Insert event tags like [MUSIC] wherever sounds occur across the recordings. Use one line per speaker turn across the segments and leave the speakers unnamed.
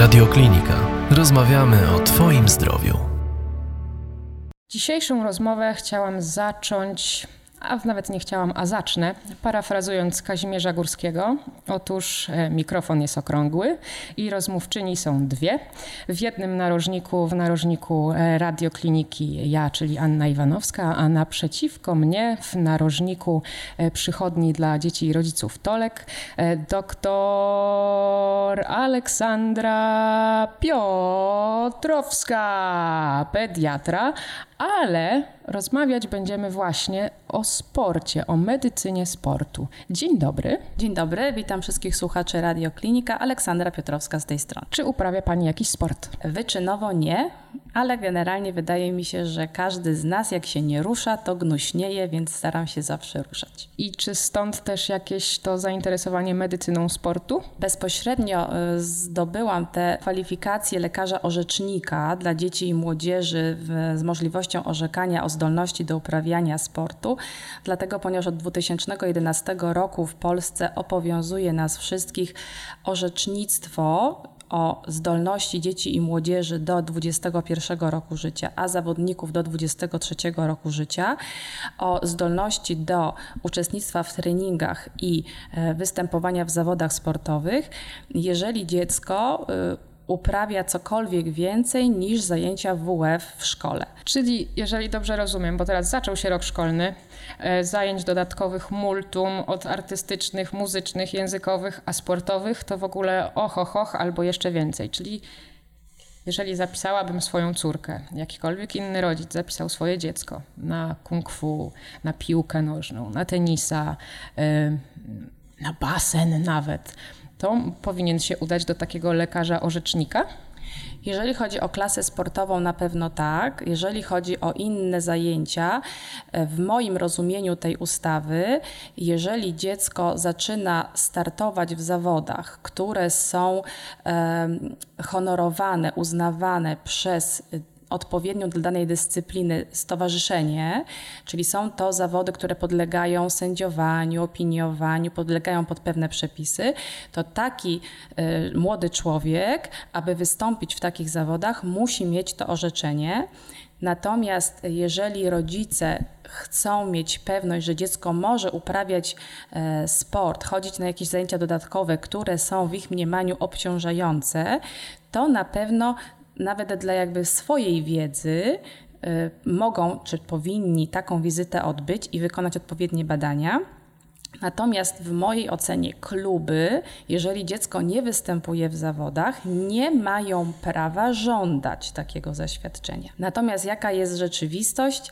Radioklinika. Rozmawiamy o Twoim zdrowiu.
Dzisiejszą rozmowę chciałam zacząć a nawet nie chciałam, a zacznę, parafrazując Kazimierza Górskiego. Otóż e, mikrofon jest okrągły i rozmówczyni są dwie. W jednym narożniku, w narożniku e, radiokliniki ja, czyli Anna Iwanowska, a naprzeciwko mnie w narożniku e, przychodni dla dzieci i rodziców Tolek doktor Aleksandra Piotrowska, pediatra, ale rozmawiać będziemy właśnie o sporcie, o medycynie sportu. Dzień dobry.
Dzień dobry, witam wszystkich słuchaczy Radioklinika. Aleksandra Piotrowska z tej strony.
Czy uprawia Pani jakiś sport?
Wyczynowo nie, ale generalnie wydaje mi się, że każdy z nas, jak się nie rusza, to gnuśnieje, więc staram się zawsze ruszać.
I czy stąd też jakieś to zainteresowanie medycyną sportu?
Bezpośrednio y, zdobyłam te kwalifikacje lekarza orzecznika dla dzieci i młodzieży w, z możliwością orzekania o zdolności do uprawiania sportu, dlatego ponieważ od 2011 roku w Polsce obowiązuje nas wszystkich orzecznictwo o zdolności dzieci i młodzieży do 21 roku życia, a zawodników do 23 roku życia, o zdolności do uczestnictwa w treningach i e, występowania w zawodach sportowych, jeżeli dziecko y, uprawia cokolwiek więcej niż zajęcia WF w szkole.
Czyli, jeżeli dobrze rozumiem, bo teraz zaczął się rok szkolny, e, zajęć dodatkowych multum od artystycznych, muzycznych, językowych, a sportowych to w ogóle ohohoch albo jeszcze więcej. Czyli jeżeli zapisałabym swoją córkę, jakikolwiek inny rodzic zapisał swoje dziecko na kung fu, na piłkę nożną, na tenisa, na basen nawet, to powinien się udać do takiego lekarza orzecznika?
Jeżeli chodzi o klasę sportową, na pewno tak. Jeżeli chodzi o inne zajęcia, e, w moim rozumieniu tej ustawy, jeżeli dziecko zaczyna startować w zawodach, które są honorowane, uznawane przez odpowiednią dla danej dyscypliny stowarzyszenie, czyli są to zawody, które podlegają sędziowaniu, opiniowaniu, podlegają pod pewne przepisy, to taki y, młody człowiek, aby wystąpić w takich zawodach, musi mieć to orzeczenie. Natomiast jeżeli rodzice chcą mieć pewność, że dziecko może uprawiać e, sport, chodzić na jakieś zajęcia dodatkowe, które są w ich mniemaniu obciążające, to na pewno nawet dla jakby swojej wiedzy y, mogą czy powinni taką wizytę odbyć i wykonać odpowiednie badania. Natomiast w mojej ocenie kluby, jeżeli dziecko nie występuje w zawodach, nie mają prawa żądać takiego zaświadczenia. Natomiast jaka jest rzeczywistość,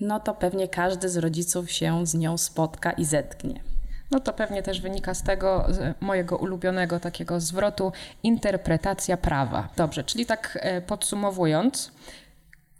no to pewnie każdy z rodziców się z nią spotka i zetknie.
No to pewnie też wynika z tego z mojego ulubionego takiego zwrotu interpretacja prawa. Dobrze, czyli tak e, podsumowując,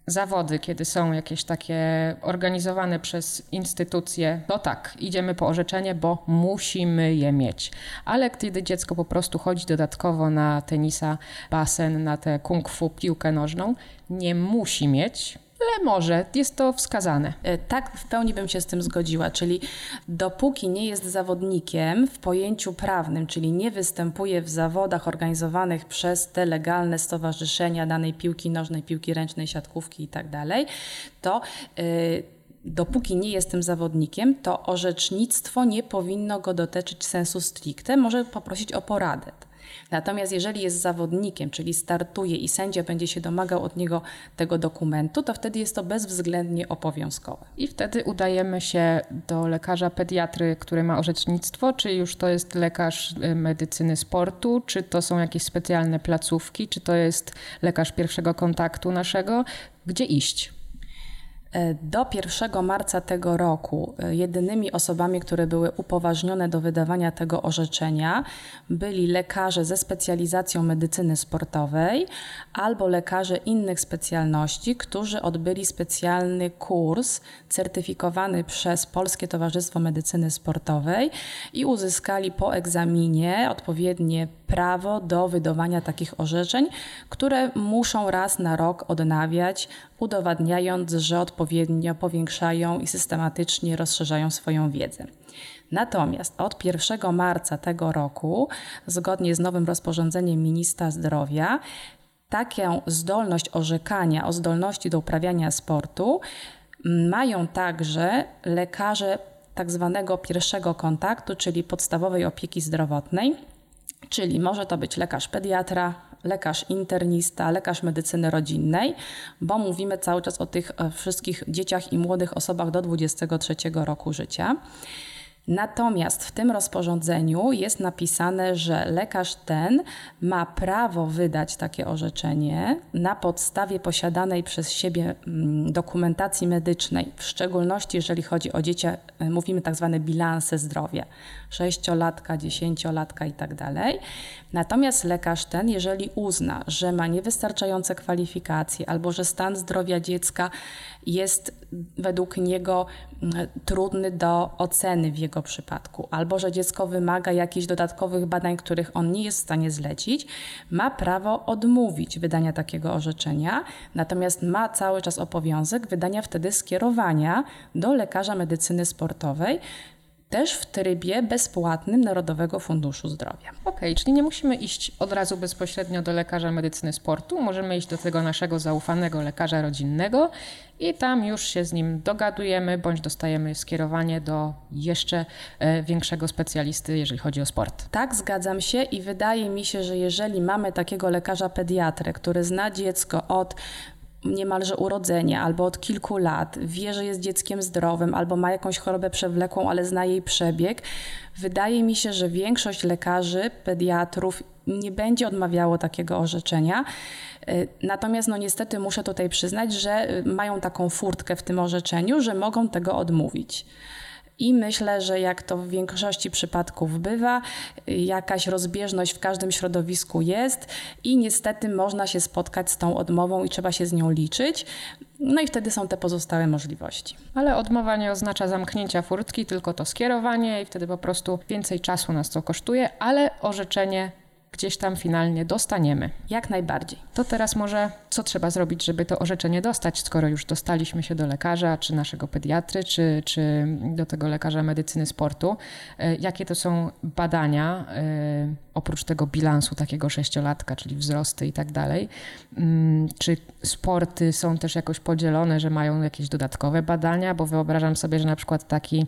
zawody, kiedy są jakieś takie organizowane przez instytucje, to tak, idziemy po orzeczenie, bo musimy je mieć. Ale kiedy dziecko po prostu chodzi dodatkowo na tenisa, basen, na tę kung fu, piłkę nożną, nie musi mieć, ale może, jest to wskazane.
E, tak, w pełni bym się z tym zgodziła, czyli dopóki nie jest zawodnikiem w pojęciu prawnym, czyli nie występuje w zawodach organizowanych przez te legalne stowarzyszenia danej piłki nożnej, piłki ręcznej, siatkówki itd., tak to yy, dopóki nie jest tym zawodnikiem, to orzecznictwo nie powinno go dotyczyć sensu stricte, może poprosić o poradę. Natomiast jeżeli jest zawodnikiem, czyli startuje i sędzia będzie się domagał od niego tego dokumentu, to wtedy jest to bezwzględnie obowiązkowe.
I wtedy udajemy się do lekarza pediatry, który ma orzecznictwo, czy już to jest lekarz y, medycyny sportu, czy to są jakieś specjalne placówki, czy to jest lekarz pierwszego kontaktu naszego, gdzie iść?
E, do 1 marca tego roku e, jedynymi osobami, które były upoważnione do wydawania tego orzeczenia, byli lekarze ze specjalizacją medycyny sportowej albo lekarze innych specjalności, którzy odbyli specjalny kurs certyfikowany przez Polskie Towarzystwo Medycyny Sportowej i uzyskali po egzaminie odpowiednie prawo do wydawania takich orzeczeń, które muszą raz na rok odnawiać, udowadniając, że odpowiednio powiększają i systematycznie rozszerzają swoją wiedzę. Natomiast od 1 marca tego roku, zgodnie z nowym rozporządzeniem ministra zdrowia, taką zdolność orzekania o zdolności do uprawiania sportu mają także lekarze tak zwanego pierwszego kontaktu, czyli podstawowej opieki zdrowotnej, czyli może to być lekarz pediatra, lekarz internista, lekarz medycyny rodzinnej, bo mówimy cały czas o tych e, wszystkich dzieciach i młodych osobach do 23 roku życia. Natomiast w tym rozporządzeniu jest napisane, że lekarz ten ma prawo wydać takie orzeczenie na podstawie posiadanej przez siebie mm, dokumentacji medycznej, w szczególności jeżeli chodzi o dzieci, e, mówimy tak zwane bilanse zdrowia, sześciolatka, dziesięciolatka i tak. Natomiast lekarz ten, jeżeli uzna, że ma niewystarczające kwalifikacje albo że stan zdrowia dziecka jest według niego mm, trudny do oceny w jego przypadku, albo że dziecko wymaga jakichś dodatkowych badań, których on nie jest w stanie zlecić, ma prawo odmówić wydania takiego orzeczenia, natomiast ma cały czas obowiązek wydania wtedy skierowania do lekarza medycyny sportowej, też w trybie bezpłatnym Narodowego Funduszu Zdrowia.
Okej, okay, czyli nie musimy iść od razu bezpośrednio do lekarza medycyny sportu, możemy iść do tego naszego zaufanego lekarza rodzinnego i tam już się z nim dogadujemy, bądź dostajemy skierowanie do jeszcze e, większego specjalisty, jeżeli chodzi o sport.
Tak, zgadzam się i wydaje mi się, że jeżeli mamy takiego lekarza pediatrę, który zna dziecko od niemalże urodzenia albo od kilku lat, wie, że jest dzieckiem zdrowym albo ma jakąś chorobę przewlekłą, ale zna jej przebieg, wydaje mi się, że większość lekarzy, pediatrów nie będzie odmawiało takiego orzeczenia. Y, natomiast no niestety muszę tutaj przyznać, że y, mają taką furtkę w tym orzeczeniu, że mogą tego odmówić. I myślę, że jak to w większości przypadków bywa, jakaś rozbieżność w każdym środowisku jest i niestety można się spotkać z tą odmową i trzeba się z nią liczyć. No i wtedy są te pozostałe możliwości.
Ale odmowa nie oznacza zamknięcia furtki, tylko to skierowanie i wtedy po prostu więcej czasu nas to kosztuje, ale orzeczenie gdzieś tam finalnie dostaniemy.
Jak najbardziej.
To teraz może co trzeba zrobić, żeby to orzeczenie dostać, skoro już dostaliśmy się do lekarza, czy naszego pediatry, czy, czy do tego lekarza medycyny sportu. E, jakie to są badania, e, oprócz tego bilansu takiego sześciolatka, czyli wzrosty i tak dalej? Mm, czy sporty są też jakoś podzielone, że mają jakieś dodatkowe badania? Bo wyobrażam sobie, że na przykład taki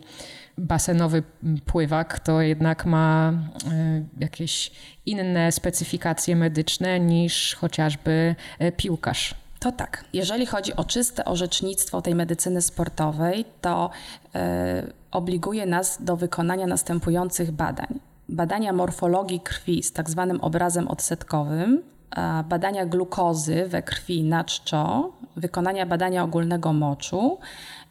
basenowy pływak to jednak ma e, jakieś inne specyfikacje medyczne niż chociażby e, piłkarz.
To tak. Jeżeli chodzi o czyste orzecznictwo tej medycyny sportowej, to e, obliguje nas do wykonania następujących badań. Badania morfologii krwi z tak zwanym obrazem odsetkowym, badania glukozy we krwi na czczo, wykonania badania ogólnego moczu,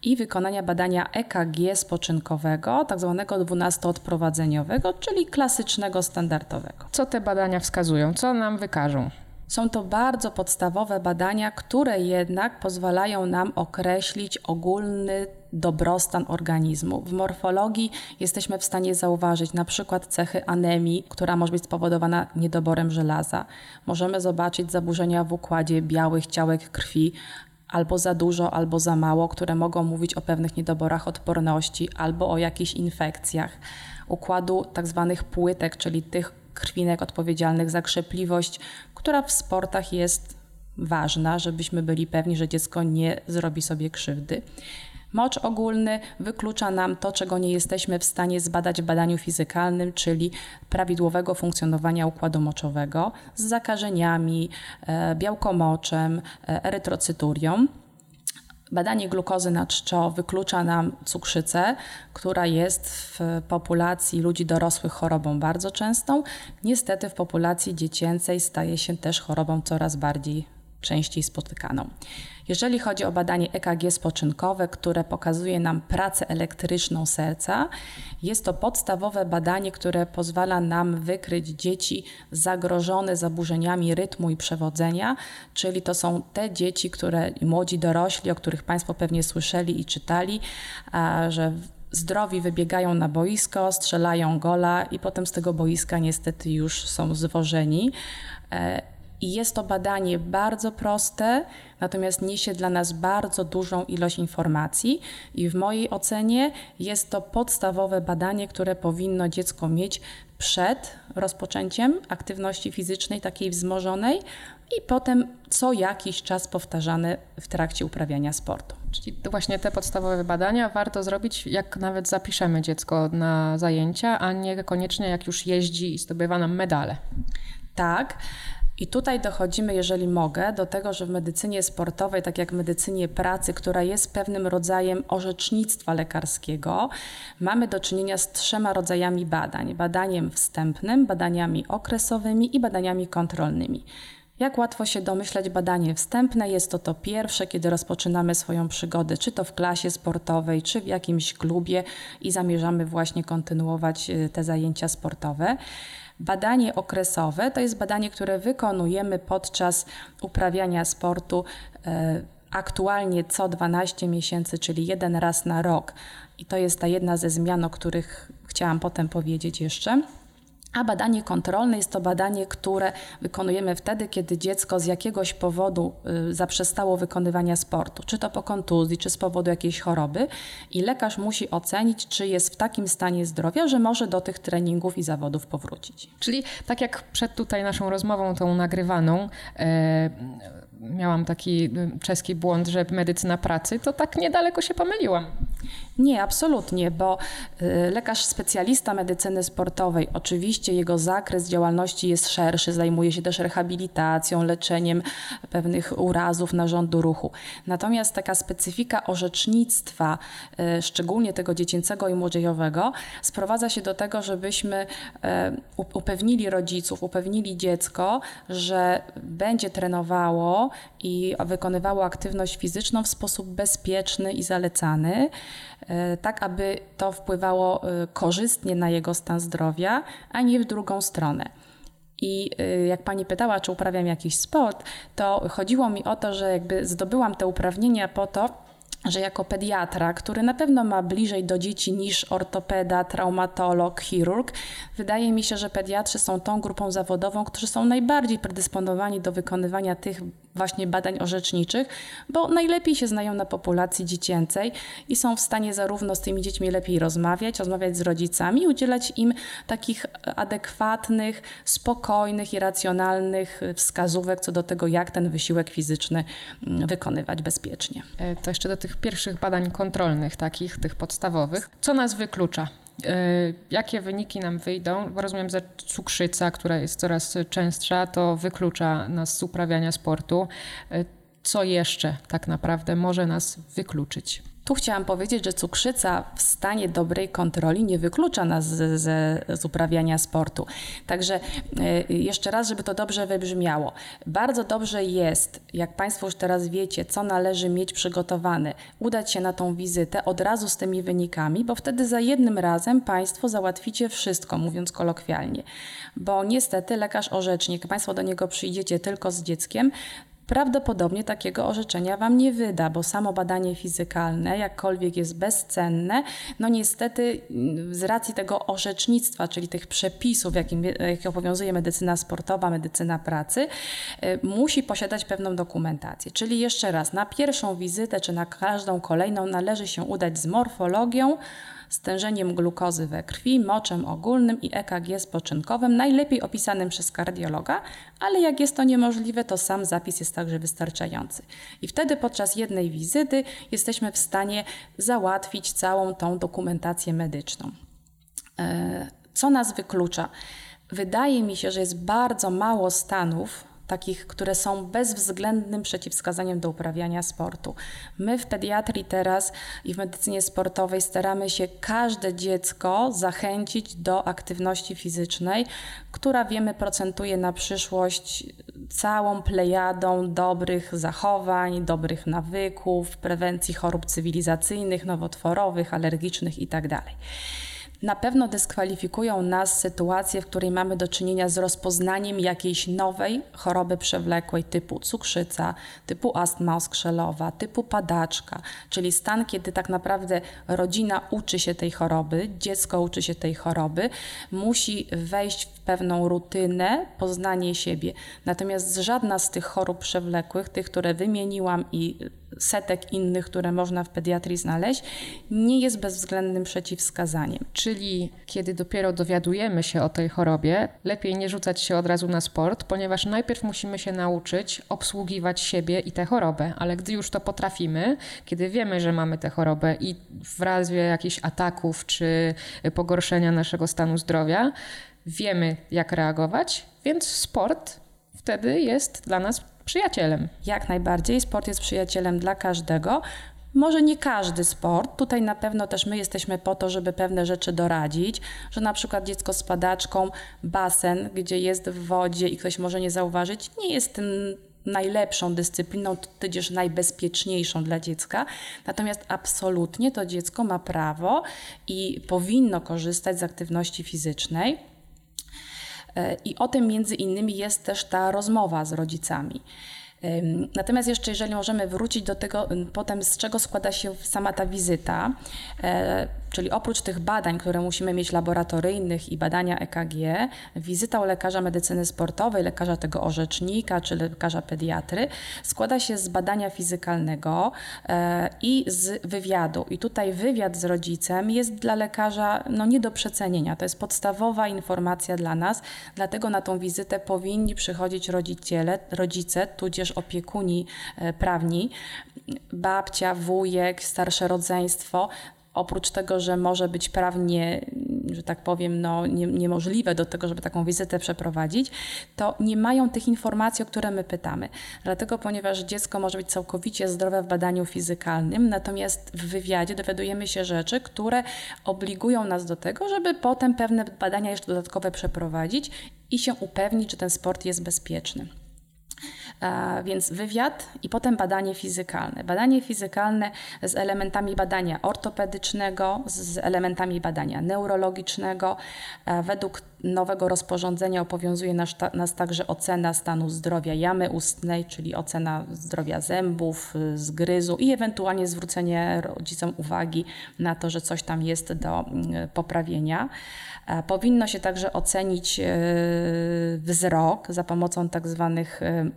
i wykonania badania EKG spoczynkowego, tak zwanego 12-odprowadzeniowego, czyli klasycznego, standardowego.
Co te badania wskazują? Co nam wykażą?
Są to bardzo podstawowe badania, które jednak pozwalają nam określić ogólny dobrostan organizmu. W morfologii jesteśmy w stanie zauważyć na przykład cechy anemii, która może być spowodowana niedoborem żelaza. Możemy zobaczyć zaburzenia w układzie białych ciałek krwi, albo za dużo, albo za mało, które mogą mówić o pewnych niedoborach odporności albo o jakichś infekcjach. Układu tak zwanych płytek, czyli tych krwinek odpowiedzialnych za krzepliwość, która w sportach jest ważna, żebyśmy byli pewni, że dziecko nie zrobi sobie krzywdy. Mocz ogólny wyklucza nam to, czego nie jesteśmy w stanie zbadać w badaniu fizykalnym, czyli prawidłowego funkcjonowania układu moczowego z zakażeniami, e, białkomoczem, e, erytrocyturią. Badanie glukozy na czczo wyklucza nam cukrzycę, która jest w populacji ludzi dorosłych chorobą bardzo częstą. Niestety w populacji dziecięcej staje się też chorobą coraz bardziej częściej spotykaną. Jeżeli chodzi o badanie EKG spoczynkowe, które pokazuje nam pracę elektryczną serca, jest to podstawowe badanie, które pozwala nam wykryć dzieci zagrożone zaburzeniami rytmu i przewodzenia, czyli to są te dzieci, które młodzi dorośli, o których Państwo pewnie słyszeli i czytali, że zdrowi wybiegają na boisko, strzelają gola i potem z tego boiska niestety już są zwożeni. I jest to badanie bardzo proste, natomiast niesie dla nas bardzo dużą ilość informacji, i w mojej ocenie jest to podstawowe badanie, które powinno dziecko mieć przed rozpoczęciem aktywności fizycznej, takiej wzmożonej, i potem co jakiś czas powtarzane w trakcie uprawiania sportu.
Czyli właśnie te podstawowe badania warto zrobić, jak nawet zapiszemy dziecko na zajęcia, a nie koniecznie jak już jeździ i zdobywa nam medale.
Tak. I tutaj dochodzimy, jeżeli mogę, do tego, że w medycynie sportowej, tak jak w medycynie pracy, która jest pewnym rodzajem orzecznictwa lekarskiego, mamy do czynienia z trzema rodzajami badań: badaniem wstępnym, badaniami okresowymi i badaniami kontrolnymi. Jak łatwo się domyśleć, badanie wstępne jest to to pierwsze, kiedy rozpoczynamy swoją przygodę, czy to w klasie sportowej, czy w jakimś klubie i zamierzamy właśnie kontynuować y, te zajęcia sportowe. Badanie okresowe to jest badanie, które wykonujemy podczas uprawiania sportu e, aktualnie co 12 miesięcy, czyli jeden raz na rok. I to jest ta jedna ze zmian, o których chciałam potem powiedzieć jeszcze. A badanie kontrolne jest to badanie, które wykonujemy wtedy, kiedy dziecko z jakiegoś powodu y, zaprzestało wykonywania sportu, czy to po kontuzji, czy z powodu jakiejś choroby, i lekarz musi ocenić, czy jest w takim stanie zdrowia, że może do tych treningów i zawodów powrócić.
Czyli tak jak przed tutaj naszą rozmową, tą nagrywaną, e, miałam taki y, czeski błąd, że medycyna pracy, to tak niedaleko się pomyliłam.
Nie, absolutnie, bo y, lekarz specjalista medycyny sportowej, oczywiście jego zakres działalności jest szerszy, zajmuje się też rehabilitacją, leczeniem pewnych urazów narządu ruchu. Natomiast taka specyfika orzecznictwa, y, szczególnie tego dziecięcego i młodzieżowego, sprowadza się do tego, żebyśmy upewnili rodziców, upewnili dziecko, że będzie trenowało i wykonywało aktywność fizyczną w sposób bezpieczny i zalecany, e, tak aby to wpływało e, korzystnie na jego stan zdrowia, a nie w drugą stronę. I e, jak pani pytała, czy uprawiam jakiś sport, to chodziło mi o to, że jakby zdobyłam te uprawnienia po to, że jako pediatra, który na pewno ma bliżej do dzieci niż ortopeda, traumatolog, chirurg, wydaje mi się, że pediatrzy są tą grupą zawodową, którzy są najbardziej predysponowani do wykonywania tych właśnie badań orzeczniczych, bo najlepiej się znają na populacji dziecięcej i są w stanie zarówno z tymi dziećmi lepiej rozmawiać, rozmawiać z rodzicami, udzielać im takich adekwatnych, spokojnych i racjonalnych wskazówek co do tego, jak ten wysiłek fizyczny mm, wykonywać bezpiecznie.
E, to jeszcze do tych pierwszych badań kontrolnych, takich, tych podstawowych. Co nas wyklucza? E, jakie wyniki nam wyjdą? Bo rozumiem, że cukrzyca, która jest coraz częstsza, to wyklucza nas z uprawiania sportu. E, co jeszcze tak naprawdę może nas wykluczyć?
Tu chciałam powiedzieć, że cukrzyca w stanie dobrej kontroli nie wyklucza nas z, z, z, uprawiania sportu. Także e, jeszcze raz, żeby to dobrze wybrzmiało. Bardzo dobrze jest, jak Państwo już teraz wiecie, co należy mieć przygotowane, udać się na tą wizytę od razu z tymi wynikami, bo wtedy za jednym razem Państwo załatwicie wszystko, mówiąc kolokwialnie. Bo niestety lekarz orzecznik, Państwo do niego przyjdziecie tylko z dzieckiem, prawdopodobnie takiego orzeczenia Wam nie wyda, bo samo badanie fizykalne, jakkolwiek jest bezcenne, no niestety mm, z racji tego orzecznictwa, czyli tych przepisów, jakim, jak obowiązuje medycyna sportowa, medycyna pracy, y, musi posiadać pewną dokumentację. Czyli jeszcze raz, na pierwszą wizytę czy na każdą kolejną należy się udać z morfologią, stężeniem glukozy we krwi, moczem ogólnym i EKG spoczynkowym, najlepiej opisanym przez kardiologa, ale jak jest to niemożliwe, to sam zapis jest także wystarczający. I wtedy podczas jednej wizyty jesteśmy w stanie załatwić całą tą dokumentację medyczną. E, co nas wyklucza? Wydaje mi się, że jest bardzo mało stanów, takich, które są bezwzględnym przeciwwskazaniem do uprawiania sportu. My w pediatrii teraz i w medycynie sportowej staramy się każde dziecko zachęcić do aktywności fizycznej, która wiemy procentuje na przyszłość całą plejadą dobrych zachowań, dobrych nawyków, prewencji chorób cywilizacyjnych, nowotworowych, alergicznych itd. Na pewno dyskwalifikują nas sytuacje, w której mamy do czynienia z rozpoznaniem jakiejś nowej choroby przewlekłej typu cukrzyca, typu astma oskrzelowa, typu padaczka, czyli stan, kiedy tak naprawdę rodzina uczy się tej choroby, dziecko uczy się tej choroby, musi wejść w pewną rutynę, poznanie siebie. Natomiast żadna z tych chorób przewlekłych, tych, które wymieniłam i setek innych, które można w pediatrii znaleźć, nie jest bezwzględnym przeciwwskazaniem.
Czyli kiedy dopiero dowiadujemy się o tej chorobie, lepiej nie rzucać się od razu na sport, ponieważ najpierw musimy się nauczyć obsługiwać siebie i tę chorobę, ale gdy już to potrafimy, kiedy wiemy, że mamy tę chorobę i w razie jakichś ataków czy pogorszenia naszego stanu zdrowia, wiemy jak reagować, więc sport wtedy jest dla nas przyjacielem.
Jak najbardziej. Sport jest przyjacielem dla każdego. Może nie każdy sport. Tutaj na pewno też my jesteśmy po to, żeby pewne rzeczy doradzić, że na przykład dziecko z padaczką, basen, gdzie jest w wodzie i ktoś może nie zauważyć, nie jest tym najlepszą dyscypliną, tudzież najbezpieczniejszą dla dziecka. Natomiast absolutnie to dziecko ma prawo i powinno korzystać z aktywności fizycznej. I o tym między innymi jest też ta rozmowa z rodzicami. Natomiast jeszcze, jeżeli możemy wrócić do tego potem, z czego składa się sama ta wizyta, e, czyli oprócz tych badań, które musimy mieć laboratoryjnych i badania EKG, wizyta u lekarza medycyny sportowej, lekarza tego orzecznika czy lekarza pediatry składa się z badania fizykalnego e, i z wywiadu. I tutaj wywiad z rodzicem jest dla lekarza no, nie do przecenienia. To jest podstawowa informacja dla nas, dlatego na tą wizytę powinni przychodzić rodziciele, rodzice, tudzież opiekuni e, prawni, babcia, wujek, starsze rodzeństwo, oprócz tego, że może być prawnie, że tak powiem, no, nie, niemożliwe do tego, żeby taką wizytę przeprowadzić, to nie mają tych informacji, o które my pytamy. Dlatego, ponieważ dziecko może być całkowicie zdrowe w badaniu fizykalnym, natomiast w wywiadzie dowiadujemy się rzeczy, które obligują nas do tego, żeby potem pewne badania jeszcze dodatkowe przeprowadzić i się upewnić, czy ten sport jest bezpieczny. Więc wywiad i potem badanie fizykalne. Badanie fizykalne z elementami badania ortopedycznego, z elementami badania neurologicznego. Według nowego rozporządzenia obowiązuje nas, nas także ocena stanu zdrowia jamy ustnej, czyli ocena zdrowia zębów, zgryzu i ewentualnie zwrócenie rodzicom uwagi na to, że coś tam jest do mm, poprawienia. Powinno się także ocenić e, wzrok za pomocą tak zwanych e,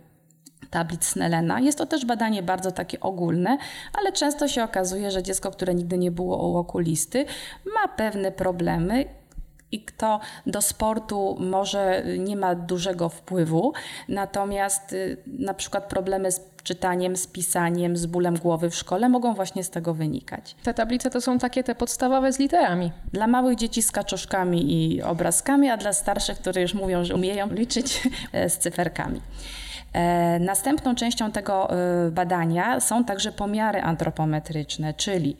tablic Snellena. Jest to też badanie bardzo takie ogólne, ale często się okazuje, że dziecko, które nigdy nie było u okulisty, ma pewne problemy i kto do sportu może nie ma dużego wpływu, natomiast y, na przykład problemy z czytaniem, z pisaniem, z bólem głowy w szkole mogą właśnie z tego wynikać.
Te tablice to są takie te podstawowe z literami.
Dla małych dzieci z kaczuszkami i obrazkami, a dla starszych, które już mówią, że umieją [LAUGHS] liczyć z cyferkami. E, następną częścią tego e, badania są także pomiary antropometryczne, czyli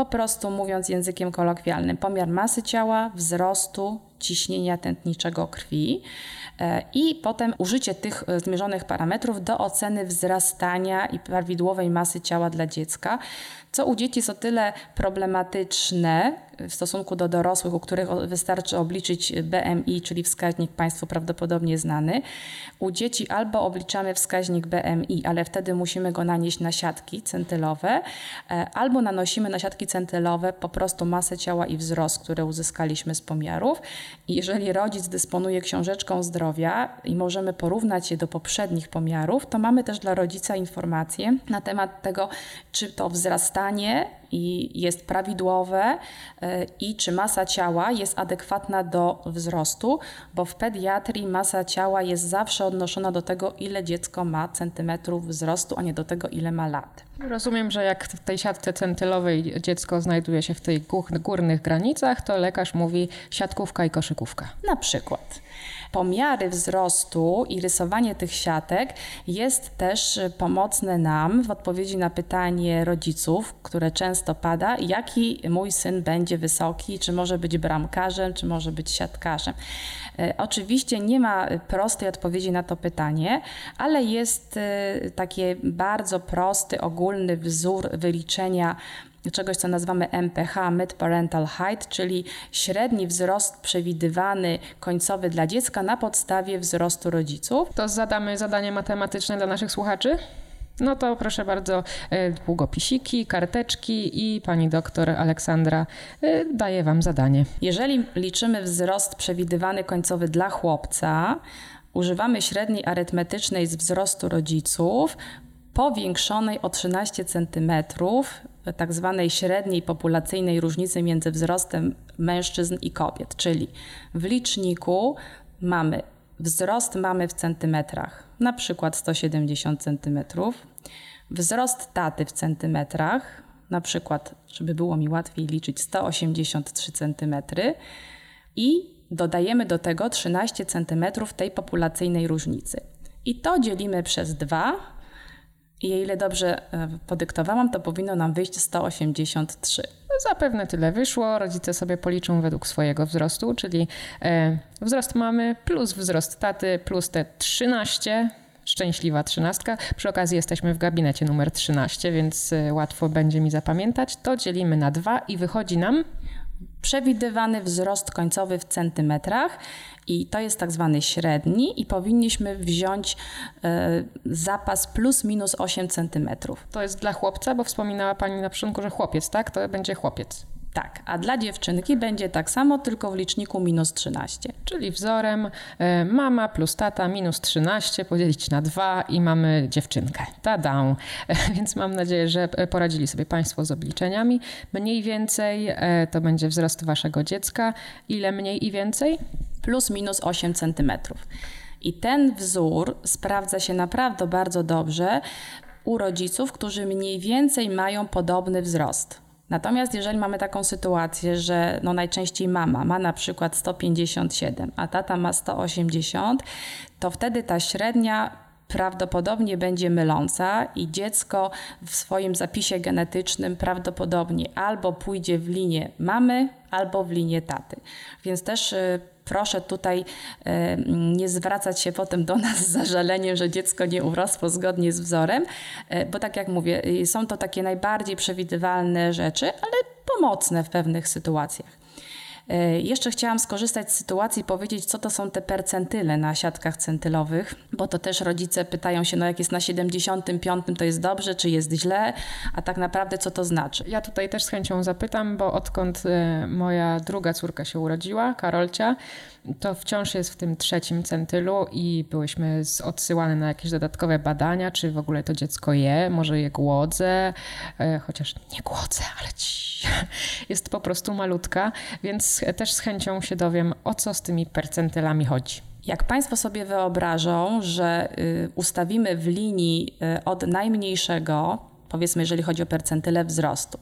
po prostu mówiąc językiem kolokwialnym, pomiar masy ciała, wzrostu, ciśnienia tętniczego krwi e, i potem użycie tych zmierzonych parametrów do oceny wzrastania i prawidłowej masy ciała dla dziecka, co u dzieci jest o tyle problematyczne, w stosunku do dorosłych, u których wystarczy obliczyć BMI, czyli wskaźnik Państwu prawdopodobnie znany. U dzieci albo obliczamy wskaźnik BMI, ale wtedy musimy go nanieść na siatki centylowe, e, albo nanosimy na siatki centylowe po prostu masę ciała i wzrost, które uzyskaliśmy z pomiarów. Jeżeli rodzic dysponuje książeczką zdrowia i możemy porównać je do poprzednich pomiarów, to mamy też dla rodzica informacje na temat tego, czy to wzrastanie i jest prawidłowe e, i czy masa ciała jest adekwatna do wzrostu, bo w pediatrii masa ciała jest zawsze odnoszona do tego, ile dziecko ma centymetrów wzrostu, a nie do tego, ile ma lat.
Rozumiem, że jak w tej siatce centylowej dziecko znajduje się w tych górnych granicach, to lekarz mówi siatkówka i koszykówka.
Na przykład. Pomiary wzrostu i rysowanie tych siatek jest też pomocne nam w odpowiedzi na pytanie rodziców, które często pada, jaki mój syn będzie wysoki, czy może być bramkarzem, czy może być siatkarzem. E, oczywiście nie ma prostej odpowiedzi na to pytanie, ale jest e, taki bardzo prosty, ogólny wzór wyliczenia czegoś, co nazywamy MPH, Mid Parental Height, czyli średni wzrost przewidywany końcowy dla dziecka na podstawie wzrostu rodziców.
To zadamy zadanie matematyczne dla naszych słuchaczy? No to proszę bardzo, e, długopisiki, karteczki i pani doktor Aleksandra e, daje wam zadanie.
Jeżeli liczymy wzrost przewidywany końcowy dla chłopca, używamy średniej arytmetycznej z wzrostu rodziców powiększonej o 13 cm, tak zwanej średniej populacyjnej różnicy między wzrostem mężczyzn i kobiet, czyli w liczniku mamy wzrost mamy w centymetrach, na przykład 170 centymetrów, wzrost taty w centymetrach, na przykład, żeby było mi łatwiej liczyć, 183 centymetry. I dodajemy do tego 13 centymetrów tej populacyjnej różnicy. I to dzielimy przez 2 i o ile dobrze e, podyktowałam, to powinno nam wyjść 183.
No, zapewne tyle wyszło. Rodzice sobie policzą według swojego wzrostu, czyli e, wzrost mamy plus wzrost taty plus te 13 szczęśliwa trzynastka. Przy okazji jesteśmy w gabinecie numer 13, więc e, łatwo będzie mi zapamiętać. To dzielimy na 2 i wychodzi nam
przewidywany wzrost końcowy w centymetrach i to jest tak zwany średni i powinniśmy wziąć y, zapas plus minus 8 centymetrów.
To jest dla chłopca, bo wspominała Pani na początku, że chłopiec, tak? To będzie chłopiec.
Tak, a dla dziewczynki będzie tak samo, tylko w liczniku minus 13.
Czyli wzorem e, mama plus tata minus 13 podzielić na 2 i mamy dziewczynkę. Tada! Więc mam nadzieję, że poradzili sobie Państwo z obliczeniami. Mniej więcej e, to będzie wzrost Waszego dziecka. Ile mniej i więcej?
Plus minus 8 centymetrów. I ten wzór sprawdza się naprawdę bardzo dobrze u rodziców, którzy mniej więcej mają podobny wzrost. Natomiast jeżeli mamy taką sytuację, że no najczęściej mama ma na przykład 157, a tata ma 180, to wtedy ta średnia prawdopodobnie będzie myląca i dziecko w swoim zapisie genetycznym prawdopodobnie albo pójdzie w linię mamy, albo w linię taty. Więc też y, proszę tutaj e, nie zwracać się potem do nas z zażaleniem, że dziecko nie urosło zgodnie z wzorem, e, bo tak jak mówię, y, są to takie najbardziej przewidywalne rzeczy, ale pomocne w pewnych sytuacjach. E, jeszcze chciałam skorzystać z sytuacji i powiedzieć, co to są te percentyle na siatkach centylowych, bo to też rodzice pytają się, no jak jest na 75, to jest dobrze, czy jest źle, a tak naprawdę co to znaczy.
Ja tutaj też z chęcią zapytam, bo odkąd e, moja druga córka się urodziła, Karolcia, to wciąż jest w tym trzecim centylu i byłyśmy odsyłane na jakieś dodatkowe badania, czy w ogóle to dziecko je, może je głodzę, e, chociaż nie głodzę, ale ci [LAUGHS] jest po prostu malutka, więc też z chęcią się dowiem, o co z tymi percentylami chodzi.
Jak Państwo sobie wyobrażą, że y, ustawimy w linii y, od najmniejszego, powiedzmy, jeżeli chodzi o percentyle wzrostu,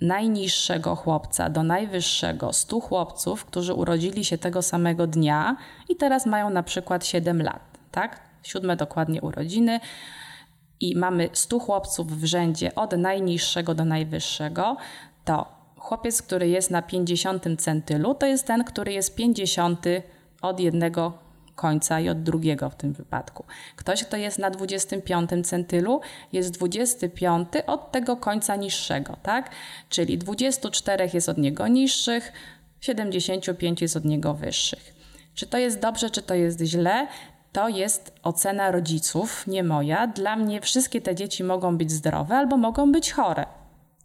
najniższego chłopca do najwyższego 100 chłopców, którzy urodzili się tego samego dnia i teraz mają na przykład 7 lat, tak? Siódme dokładnie urodziny i mamy 100 chłopców w rzędzie od najniższego do najwyższego, to chłopiec, który jest na 50 centylu, to jest ten, który jest 50 od jednego końca i od drugiego w tym wypadku. Ktoś, kto jest na 25 centylu, jest 25 od tego końca niższego, tak? Czyli 24 jest od niego niższych, 75 jest od niego wyższych. Czy to jest dobrze, czy to jest źle? To jest ocena rodziców, nie moja. Dla mnie wszystkie te dzieci mogą być zdrowe albo mogą być chore.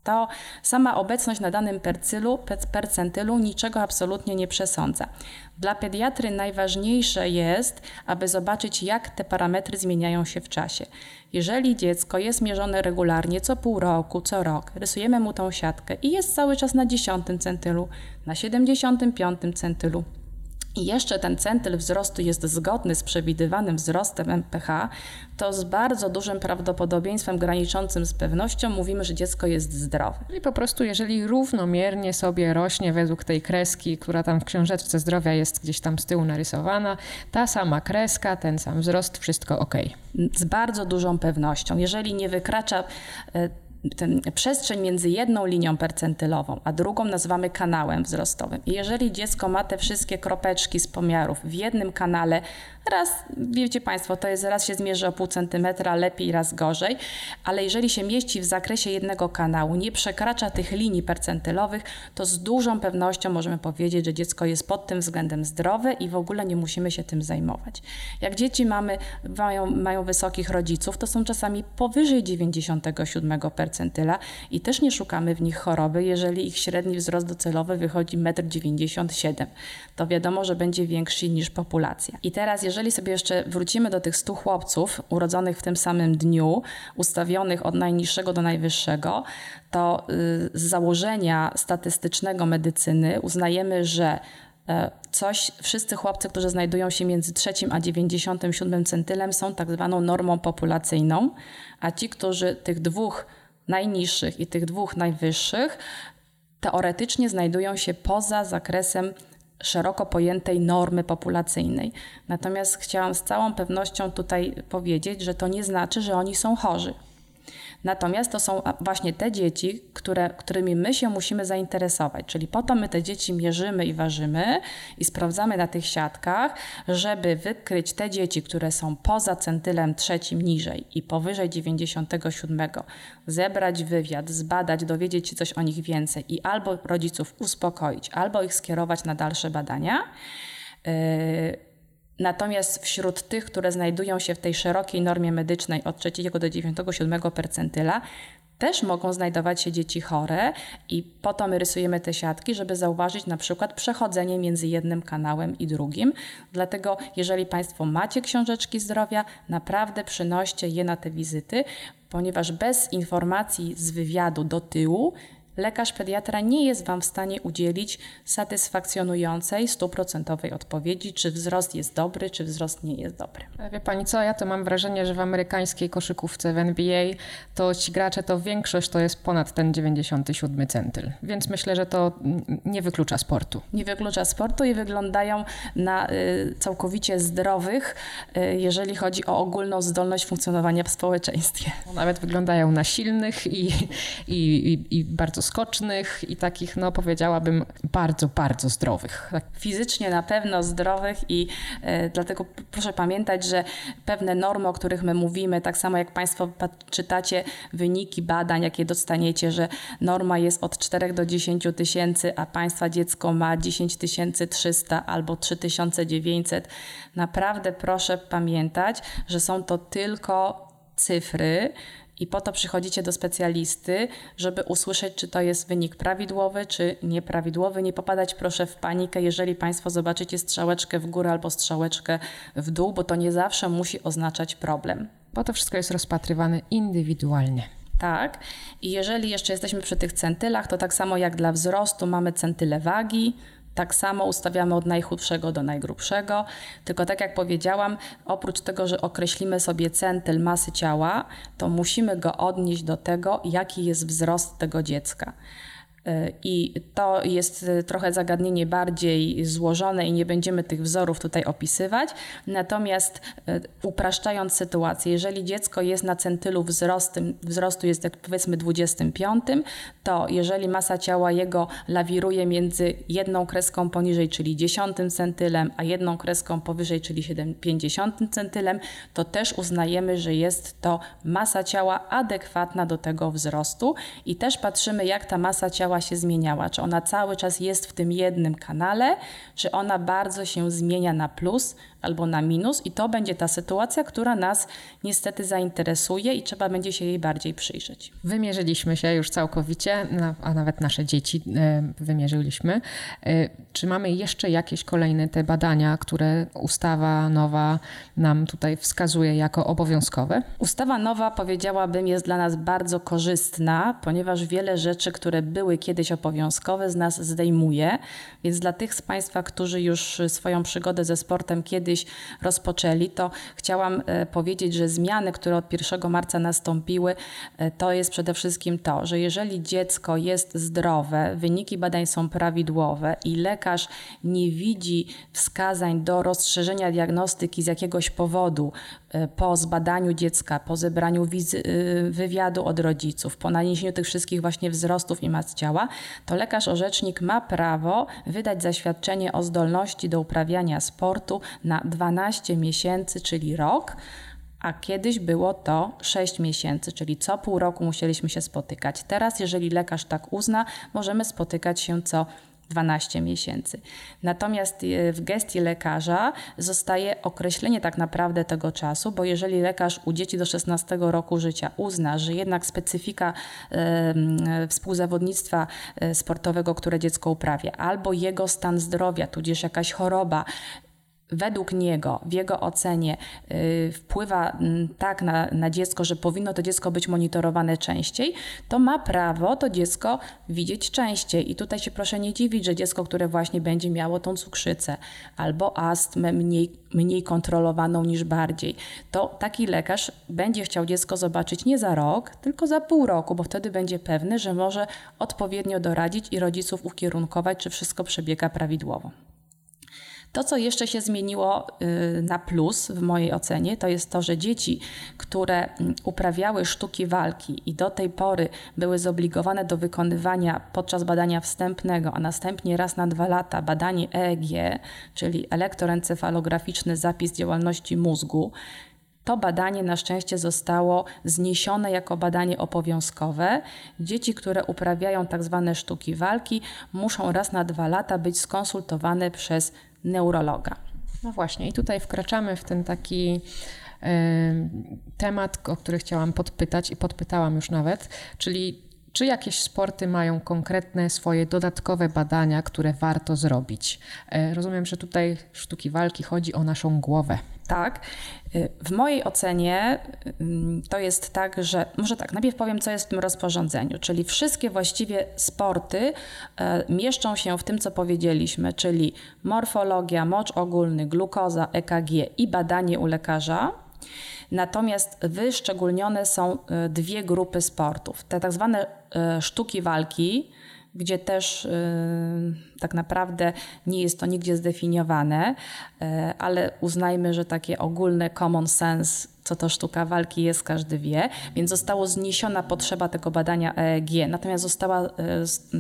To sama obecność na danym percylu, percentylu niczego absolutnie nie przesądza. Dla pediatry najważniejsze jest, aby zobaczyć, jak te parametry zmieniają się w czasie. Jeżeli dziecko jest mierzone regularnie, co pół roku, co rok, rysujemy mu tą siatkę i jest cały czas na 10 centylu, na 75 centylu, i jeszcze ten centyl wzrostu jest zgodny z przewidywanym wzrostem MPH, to z bardzo dużym prawdopodobieństwem graniczącym z pewnością mówimy, że dziecko jest zdrowe.
I po prostu, jeżeli równomiernie sobie rośnie według tej kreski, która tam w książeczce zdrowia jest gdzieś tam z tyłu narysowana, ta sama kreska, ten sam wzrost, wszystko ok.
Z bardzo dużą pewnością. Jeżeli nie wykracza e, ten przestrzeń między jedną linią percentylową, a drugą nazywamy kanałem wzrostowym. I jeżeli dziecko ma te wszystkie kropeczki z pomiarów w jednym kanale Raz, wiecie Państwo, to jest raz się zmierzy o pół centymetra, lepiej, raz gorzej, ale jeżeli się mieści w zakresie jednego kanału, nie przekracza tych linii percentylowych, to z dużą pewnością możemy powiedzieć, że dziecko jest pod tym względem zdrowe i w ogóle nie musimy się tym zajmować. Jak dzieci mamy, mają, mają wysokich rodziców, to są czasami powyżej 97 percentyla i też nie szukamy w nich choroby, jeżeli ich średni wzrost docelowy wychodzi 1,97 m. To wiadomo, że będzie większy niż populacja. I teraz, jeżeli sobie jeszcze wrócimy do tych 100 chłopców urodzonych w tym samym dniu, ustawionych od najniższego do najwyższego, to y, z założenia statystycznego medycyny uznajemy, że e, coś, wszyscy chłopcy, którzy znajdują się między trzecim a 97 centylem są tak zwaną normą populacyjną, a ci, którzy tych dwóch najniższych i tych dwóch najwyższych teoretycznie znajdują się poza zakresem szeroko pojętej normy populacyjnej. Natomiast chciałam z całą pewnością tutaj powiedzieć, że to nie znaczy, że oni są chorzy. Natomiast to są właśnie te dzieci, które, którymi my się musimy zainteresować. Czyli po to my te dzieci mierzymy i ważymy i sprawdzamy na tych siatkach, żeby wykryć te dzieci, które są poza centylem trzecim niżej i powyżej 97, zebrać wywiad, zbadać, dowiedzieć się coś o nich więcej i albo rodziców uspokoić, albo ich skierować na dalsze badania. Yy, Natomiast wśród tych, które znajdują się w tej szerokiej normie medycznej od 3 do 97 percentyla, też mogą znajdować się dzieci chore i po to my rysujemy te siatki, żeby zauważyć na przykład przechodzenie między jednym kanałem i drugim. Dlatego jeżeli Państwo macie książeczki zdrowia, naprawdę przynoście je na te wizyty, ponieważ bez informacji z wywiadu do tyłu lekarz pediatra nie jest Wam w stanie udzielić satysfakcjonującej, stuprocentowej odpowiedzi, czy wzrost jest dobry, czy wzrost nie jest dobry.
Wie Pani co, ja to mam wrażenie, że w amerykańskiej koszykówce w NBA to ci gracze to większość to jest ponad ten 97 centyl, więc myślę, że to nie wyklucza sportu.
Nie wyklucza sportu i wyglądają na y, całkowicie zdrowych, y, jeżeli chodzi o ogólną zdolność funkcjonowania w społeczeństwie.
Nawet wyglądają na silnych i, i, i, i bardzo skocznych i takich, no powiedziałabym, bardzo, bardzo zdrowych. Tak.
Fizycznie na pewno zdrowych i e, dlatego proszę pamiętać, że pewne normy, o których my mówimy, tak samo jak Państwo czytacie wyniki badań, jakie dostaniecie, że norma jest od 4 do 10 tysięcy, a Państwa dziecko ma 10 300 albo 3900. Naprawdę proszę pamiętać, że są to tylko cyfry, i po to przychodzicie do specjalisty, żeby usłyszeć, czy to jest wynik prawidłowy, czy nieprawidłowy. Nie popadać proszę w panikę, jeżeli Państwo zobaczycie strzałeczkę w górę albo strzałeczkę w dół, bo to nie zawsze musi oznaczać problem.
Bo to wszystko jest rozpatrywane indywidualnie.
Tak. I jeżeli jeszcze jesteśmy przy tych centylach, to tak samo jak dla wzrostu mamy centyle wagi, tak samo ustawiamy od najchudszego do najgrubszego, tylko tak jak powiedziałam, oprócz tego, że określimy sobie centyl masy ciała, to musimy go odnieść do tego, jaki jest wzrost tego dziecka. I to jest trochę zagadnienie bardziej złożone i nie będziemy tych wzorów tutaj opisywać. Natomiast e, upraszczając sytuację, jeżeli dziecko jest na centylu wzrostu, wzrostu jest jak powiedzmy 25, to jeżeli masa ciała jego lawiruje między jedną kreską poniżej, czyli 10 centylem, a jedną kreską powyżej, czyli 50 centylem, to też uznajemy, że jest to masa ciała adekwatna do tego wzrostu i też patrzymy, jak ta masa ciała się zmieniała, czy ona cały czas jest w tym jednym kanale, czy ona bardzo się zmienia na plus albo na minus, i to będzie ta sytuacja, która nas niestety zainteresuje i trzeba będzie się jej bardziej przyjrzeć.
Wymierzyliśmy się już całkowicie, a nawet nasze dzieci e, wymierzyliśmy. E, czy mamy jeszcze jakieś kolejne te badania, które ustawa nowa nam tutaj wskazuje jako obowiązkowe?
Ustawa nowa, powiedziałabym, jest dla nas bardzo korzystna, ponieważ wiele rzeczy, które były kiedyś obowiązkowe, z nas zdejmuje. Więc dla tych z Państwa, którzy już swoją przygodę ze sportem kiedyś rozpoczęli, to chciałam e, powiedzieć, że zmiany, które od 1 marca nastąpiły, e, to jest przede wszystkim to, że jeżeli dziecko jest zdrowe, wyniki badań są prawidłowe i lekarz nie widzi wskazań do rozszerzenia diagnostyki z jakiegoś powodu, po zbadaniu dziecka, po zebraniu e, wywiadu od rodziców, po naniesieniu tych wszystkich właśnie wzrostów i mas ciała, to lekarz orzecznik ma prawo wydać zaświadczenie o zdolności do uprawiania sportu na 12 miesięcy, czyli rok, a kiedyś było to 6 miesięcy, czyli co pół roku musieliśmy się spotykać. Teraz, jeżeli lekarz tak uzna, możemy spotykać się co 12 miesięcy. Natomiast e, w gestii lekarza zostaje określenie tak naprawdę tego czasu, bo jeżeli lekarz u dzieci do 16 roku życia uzna, że jednak specyfika e, współzawodnictwa e, sportowego, które dziecko uprawia, albo jego stan zdrowia, tudzież jakaś choroba według niego, w jego ocenie yy, wpływa yy, tak na, na dziecko, że powinno to dziecko być monitorowane częściej, to ma prawo to dziecko widzieć częściej. I tutaj się proszę nie dziwić, że dziecko, które właśnie będzie miało tą cukrzycę albo astmę mniej, mniej kontrolowaną niż bardziej, to taki lekarz będzie chciał dziecko zobaczyć nie za rok, tylko za pół roku, bo wtedy będzie pewny, że może odpowiednio doradzić i rodziców ukierunkować, czy wszystko przebiega prawidłowo. To, co jeszcze się zmieniło y, na plus w mojej ocenie, to jest to, że dzieci, które mm, uprawiały sztuki walki i do tej pory były zobligowane do wykonywania podczas badania wstępnego, a następnie raz na dwa lata badanie EEG, czyli elektroencefalograficzny zapis działalności mózgu, to badanie na szczęście zostało zniesione jako badanie obowiązkowe. Dzieci, które uprawiają tak zwane sztuki walki, muszą raz na dwa lata być skonsultowane przez neurologa.
No właśnie, i tutaj wkraczamy w ten taki temat, o który chciałam podpytać i podpytałam już nawet, czyli czy jakieś sporty mają konkretne swoje dodatkowe badania, które warto zrobić? E, rozumiem, że tutaj sztuki walki chodzi o naszą głowę.
Tak. Y, w mojej ocenie y, to jest tak, że może tak, najpierw powiem, co jest w tym rozporządzeniu, czyli wszystkie właściwie sporty y, mieszczą się w tym, co powiedzieliśmy, czyli morfologia, mocz ogólny, glukoza, EKG i badanie u lekarza. Natomiast wyszczególnione są dwie grupy sportów. Te tak zwane sztuki walki, gdzie też y, tak naprawdę nie jest to nigdzie zdefiniowane, y, ale uznajmy, że takie ogólne common sense co to sztuka walki jest, każdy wie, więc została zniesiona potrzeba tego badania EEG, natomiast została e,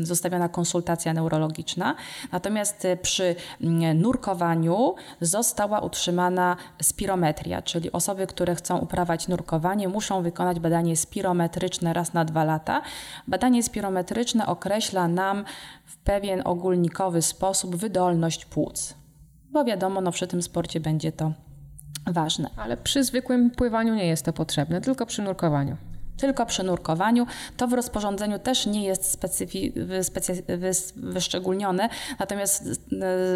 zostawiona konsultacja neurologiczna. Natomiast e, przy nurkowaniu została utrzymana spirometria, czyli osoby, które chcą uprawiać nurkowanie, muszą wykonać badanie spirometryczne raz na dwa lata. Badanie spirometryczne określa nam w pewien ogólnikowy sposób wydolność płuc. Bo wiadomo, no przy tym sporcie będzie to ważne.
Ale przy zwykłym pływaniu nie jest to potrzebne, tylko przy nurkowaniu
tylko przy nurkowaniu. To w rozporządzeniu też nie jest wyszczególnione, natomiast e,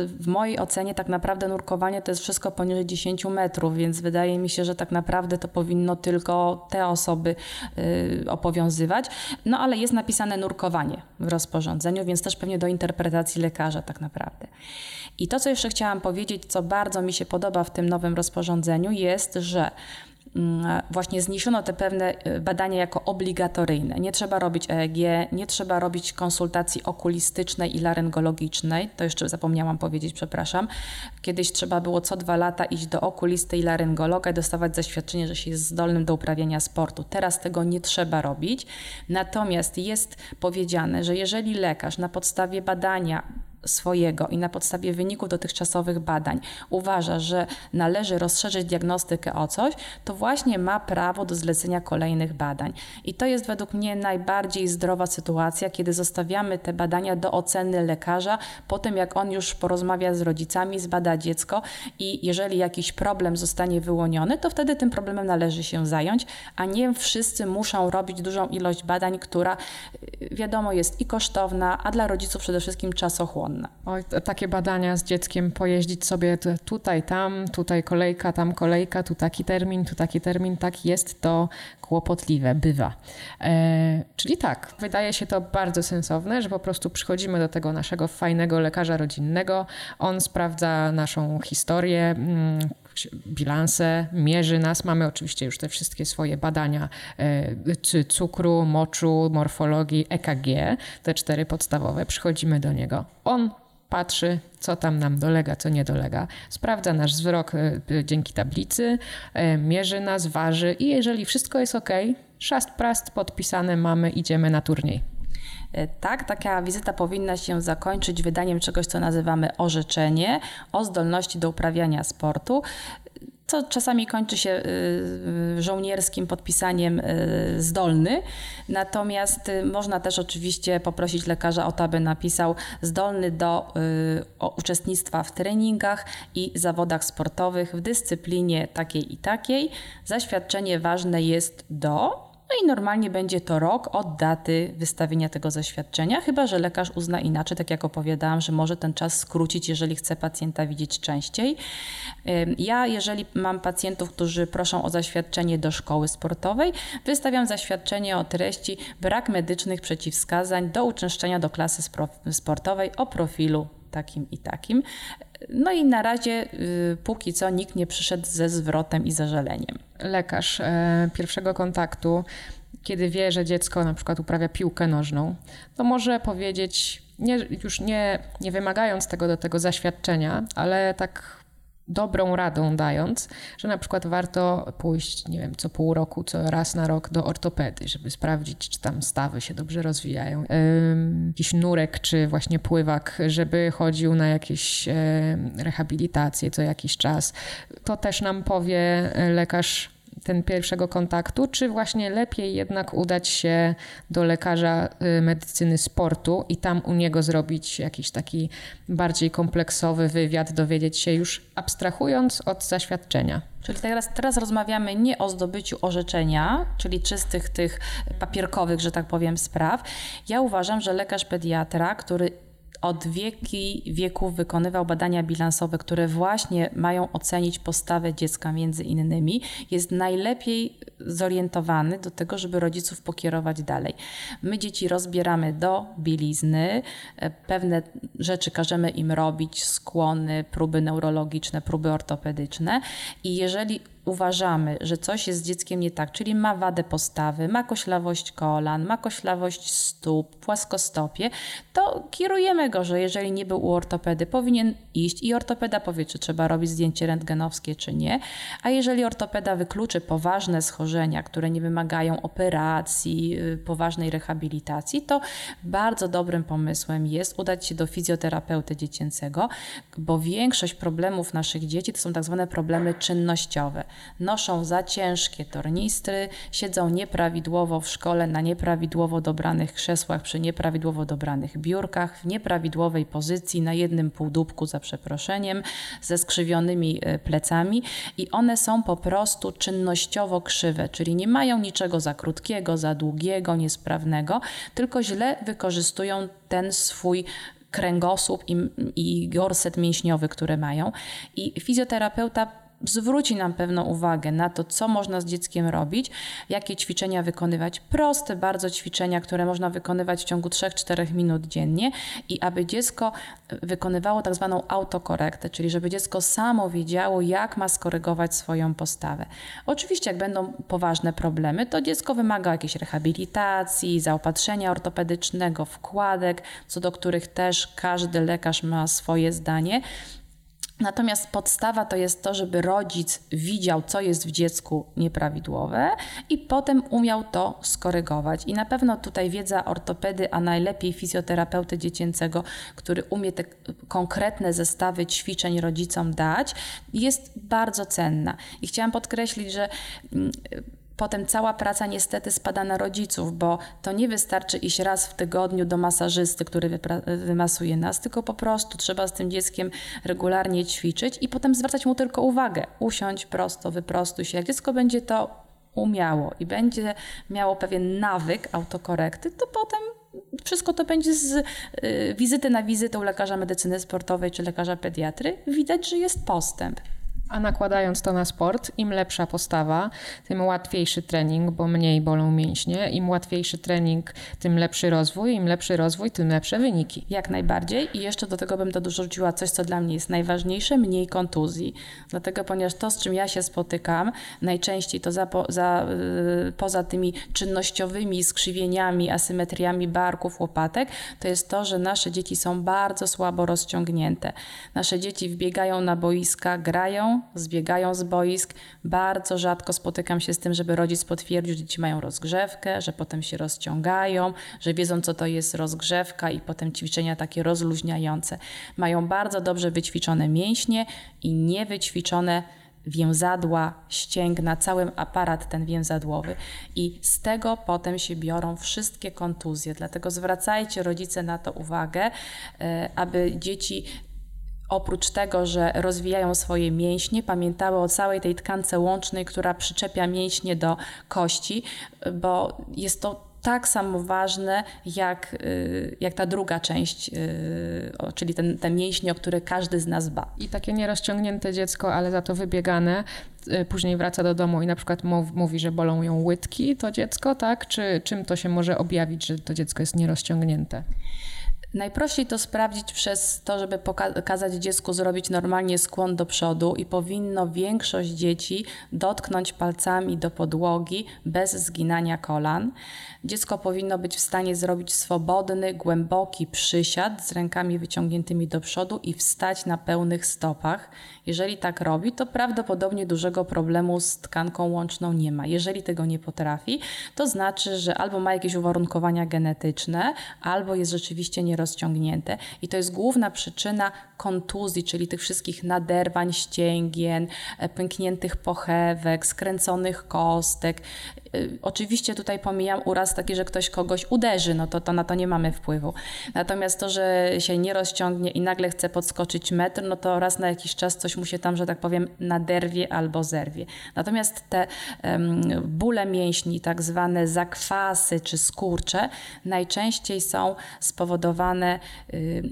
w mojej ocenie tak naprawdę nurkowanie to jest wszystko poniżej 10 metrów, więc wydaje mi się, że tak naprawdę to powinno tylko te osoby y, obowiązywać. No ale jest napisane nurkowanie w rozporządzeniu, więc też pewnie do interpretacji lekarza tak naprawdę. I to, co jeszcze chciałam powiedzieć, co bardzo mi się podoba w tym nowym rozporządzeniu, jest, że mm, właśnie zniesiono te pewne y, badania jako obligatoryjne. Nie trzeba robić EEG, nie trzeba robić konsultacji okulistycznej i laryngologicznej. To jeszcze zapomniałam powiedzieć, przepraszam. Kiedyś trzeba było co dwa lata iść do okulisty i laryngologa i dostawać zaświadczenie, że się jest zdolnym do uprawiania sportu. Teraz tego nie trzeba robić. Natomiast jest powiedziane, że jeżeli lekarz na podstawie badania swojego i na podstawie wyników dotychczasowych badań uważa, że należy rozszerzyć diagnostykę o coś, to właśnie ma prawo do zlecenia kolejnych badań. I to jest według mnie najbardziej zdrowa sytuacja, kiedy zostawiamy te badania do oceny lekarza, po tym jak on już porozmawia z rodzicami, zbada dziecko i jeżeli jakiś problem zostanie wyłoniony, to wtedy tym problemem należy się zająć, a nie wszyscy muszą robić dużą ilość badań, która wiadomo jest i kosztowna, a dla rodziców przede wszystkim czasochłonna.
Oj, takie badania z dzieckiem, pojeździć sobie tutaj, tam, tutaj kolejka, tam kolejka, tu taki termin, tu taki termin, tak jest to kłopotliwe, bywa. E, czyli tak, wydaje się to bardzo sensowne, że po prostu przychodzimy do tego naszego fajnego lekarza rodzinnego, on sprawdza naszą historię, mm, bilanse, mierzy nas. Mamy oczywiście już te wszystkie swoje badania e, cukru, moczu, morfologii, EKG, te cztery podstawowe. Przychodzimy do niego. On patrzy, co tam nam dolega, co nie dolega. Sprawdza nasz wzrok e, dzięki tablicy, e, mierzy nas, waży i jeżeli wszystko jest ok, szast prast podpisane mamy, idziemy na turniej.
E, tak, taka wizyta powinna się zakończyć wydaniem czegoś, co nazywamy orzeczenie o zdolności do uprawiania sportu co czasami kończy się y, y, żołnierskim podpisaniem y, zdolny. Natomiast można też oczywiście poprosić lekarza o to, aby napisał zdolny do uczestnictwa w treningach i zawodach sportowych w dyscyplinie takiej i takiej. Zaświadczenie ważne jest do no i normalnie będzie to rok od daty wystawienia tego zaświadczenia, chyba że lekarz uzna inaczej, tak jak opowiadałam, że może ten czas skrócić, jeżeli chce pacjenta widzieć częściej. Ja, jeżeli mam pacjentów, którzy proszą o zaświadczenie do szkoły sportowej, wystawiam zaświadczenie o treści brak medycznych przeciwwskazań do uczęszczania do klasy sportowej o profilu takim i takim. No i na razie y, póki co nikt nie przyszedł ze zwrotem i zażaleniem.
Lekarz e, pierwszego kontaktu, kiedy wie, że dziecko na przykład uprawia piłkę nożną, to może powiedzieć, nie, już nie, nie wymagając tego do tego zaświadczenia, ale tak dobrą radą dając, że na przykład warto pójść, nie wiem, co pół roku, co raz na rok do ortopedy, żeby sprawdzić, czy tam stawy się dobrze rozwijają. Jakiś nurek, czy właśnie pływak, żeby chodził na jakieś rehabilitacje co jakiś czas. To też nam powie lekarz ten pierwszego kontaktu, czy właśnie lepiej jednak udać się do lekarza y, medycyny sportu i tam u niego zrobić jakiś taki bardziej kompleksowy wywiad, dowiedzieć się już abstrahując od zaświadczenia.
Czyli teraz, teraz rozmawiamy nie o zdobyciu orzeczenia, czyli czystych tych papierkowych, że tak powiem, spraw. Ja uważam, że lekarz pediatra, który od wieki wieków wykonywał badania bilansowe, które właśnie mają ocenić postawę dziecka między innymi, jest najlepiej zorientowany do tego, żeby rodziców pokierować dalej. My dzieci rozbieramy do bielizny, e, pewne rzeczy każemy im robić, skłony, próby neurologiczne, próby ortopedyczne. I jeżeli uważamy, że coś jest z dzieckiem nie tak, czyli ma wadę postawy, ma koślawość kolan, ma koślawość stóp, płaskostopie, to kierujemy go, że jeżeli nie był u ortopedy, powinien iść i ortopeda powie, czy trzeba robić zdjęcie rentgenowskie, czy nie. A jeżeli ortopeda wykluczy poważne schorzenia, które nie wymagają operacji, y, poważnej rehabilitacji, to bardzo dobrym pomysłem jest udać się do fizjoterapeuty dziecięcego, bo większość problemów naszych dzieci to są tak zwane problemy czynnościowe noszą za ciężkie tornistry, siedzą nieprawidłowo w szkole na nieprawidłowo dobranych krzesłach przy nieprawidłowo dobranych biurkach, w nieprawidłowej pozycji na jednym półdubku za przeproszeniem, ze skrzywionymi e, plecami i one są po prostu czynnościowo krzywe, czyli nie mają niczego za krótkiego, za długiego, niesprawnego, tylko źle wykorzystują ten swój kręgosłup i, i gorset mięśniowy, które mają. I fizjoterapeuta zwróci nam pewną uwagę na to, co można z dzieckiem robić, jakie ćwiczenia wykonywać. Proste bardzo ćwiczenia, które można wykonywać w ciągu 3-4 minut dziennie i aby dziecko wykonywało tak zwaną autokorektę, czyli żeby dziecko samo wiedziało, jak ma skorygować swoją postawę. Oczywiście, jak będą poważne problemy, to dziecko wymaga jakiejś rehabilitacji, zaopatrzenia ortopedycznego, wkładek, co do których też każdy lekarz ma swoje zdanie. Natomiast podstawa to jest to, żeby rodzic widział, co jest w dziecku nieprawidłowe i potem umiał to skorygować. I na pewno tutaj wiedza ortopedy, a najlepiej fizjoterapeuty dziecięcego, który umie te konkretne zestawy ćwiczeń rodzicom dać, jest bardzo cenna. I chciałam podkreślić, że mm, Potem cała praca niestety spada na rodziców, bo to nie wystarczy iść raz w tygodniu do masażysty, który wymasuje nas, tylko po prostu trzeba z tym dzieckiem regularnie ćwiczyć i potem zwracać mu tylko uwagę. Usiądź prosto, wyprostuj się. Jak dziecko będzie to umiało i będzie miało pewien nawyk autokorekty, to potem wszystko to będzie z y, wizyty na wizytę u lekarza medycyny sportowej czy lekarza pediatry. Widać, że jest postęp.
A nakładając to na sport, im lepsza postawa, tym łatwiejszy trening, bo mniej bolą mięśnie. Im łatwiejszy trening, tym lepszy rozwój. Im lepszy rozwój, tym lepsze wyniki.
Jak najbardziej. I jeszcze do tego bym dorzuciła coś, co dla mnie jest najważniejsze, mniej kontuzji. Dlatego, ponieważ to, z czym ja się spotykam, najczęściej to za, za, yy, poza tymi czynnościowymi skrzywieniami, asymetriami barków, łopatek, to jest to, że nasze dzieci są bardzo słabo rozciągnięte. Nasze dzieci wbiegają na boiska, grają, zbiegają z boisk. Bardzo rzadko spotykam się z tym, żeby rodzic potwierdził, że dzieci mają rozgrzewkę, że potem się rozciągają, że wiedzą, co to jest rozgrzewka i potem ćwiczenia takie rozluźniające. Mają bardzo dobrze wyćwiczone mięśnie i niewyćwiczone więzadła, ścięgna, cały aparat ten więzadłowy. I z tego potem się biorą wszystkie kontuzje. Dlatego zwracajcie rodzice na to uwagę, e, aby dzieci oprócz tego, że rozwijają swoje mięśnie, pamiętały o całej tej tkance łącznej, która przyczepia mięśnie do kości, bo jest to tak samo ważne jak, y, jak ta druga część, y, czyli ten, te mięśnie, o które każdy z nas dba.
I takie nierozciągnięte dziecko, ale za to wybiegane, y, później wraca do domu i na przykład mówi, że bolą ją łydki, to dziecko, tak? Czy czym to się może objawić, że to dziecko jest nierozciągnięte?
Najprościej to sprawdzić przez to, żeby pokazać dziecku zrobić normalnie skłon do przodu i powinno większość dzieci dotknąć palcami do podłogi bez zginania kolan. Dziecko powinno być w stanie zrobić swobodny, głęboki przysiad z rękami wyciągniętymi do przodu i wstać na pełnych stopach. Jeżeli tak robi, to prawdopodobnie dużego problemu z tkanką łączną nie ma. Jeżeli tego nie potrafi, to znaczy, że albo ma jakieś uwarunkowania genetyczne, albo jest rzeczywiście nierozciągnięte. I to jest główna przyczyna kontuzji, czyli tych wszystkich naderwań ścięgien, e, pękniętych pochewek, skręconych kostek. Y, oczywiście tutaj pomijam uraz taki, że ktoś kogoś uderzy, no to, to na to nie mamy wpływu. Natomiast to, że się nie rozciągnie i nagle chce podskoczyć metr, no to raz na jakiś czas coś mu się tam, że tak powiem, naderwie albo zerwie. Natomiast te um, bóle mięśni, tak zwane zakwasy czy skurcze, najczęściej są spowodowane y,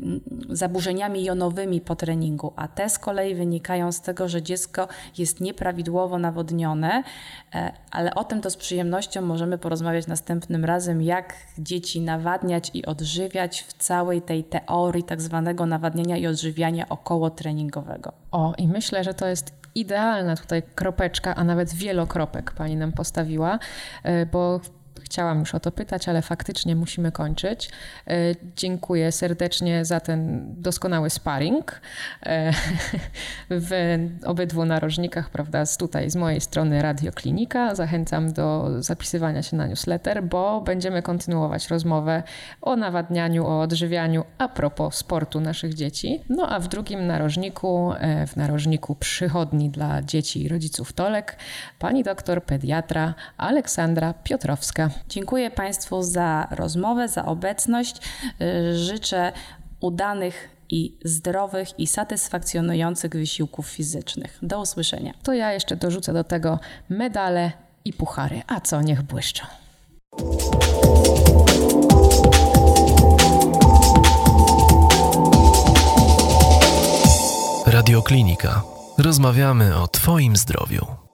zaburzeniami jonowymi po treningu, a te z kolei wynikają z tego, że dziecko jest nieprawidłowo nawodnione, e, ale o tym to z przyjemnością możemy porozmawiać następnym razem, jak dzieci nawadniać i odżywiać w całej tej teorii tak zwanego nawadniania i odżywiania około treningowego.
O, i myślę, że to jest idealna tutaj kropeczka, a nawet wielokropek pani nam postawiła, e, bo Chciałam już o to pytać, ale faktycznie musimy kończyć. E, dziękuję serdecznie za ten doskonały sparring e, [LAUGHS] w obydwu narożnikach, prawda, z tutaj z mojej strony Radioklinika. Zachęcam do zapisywania się na newsletter, bo będziemy kontynuować rozmowę o nawadnianiu, o odżywianiu a propos sportu naszych dzieci. No a w drugim narożniku, e, w narożniku przychodni dla dzieci i rodziców Tolek, pani doktor pediatra Aleksandra Piotrowska.
Dziękuję Państwu za rozmowę, za obecność. Y, życzę udanych i zdrowych i satysfakcjonujących wysiłków fizycznych. Do usłyszenia.
To ja jeszcze dorzucę do tego medale i puchary. A co, niech błyszczą.
Radioklinika. Rozmawiamy o Twoim zdrowiu.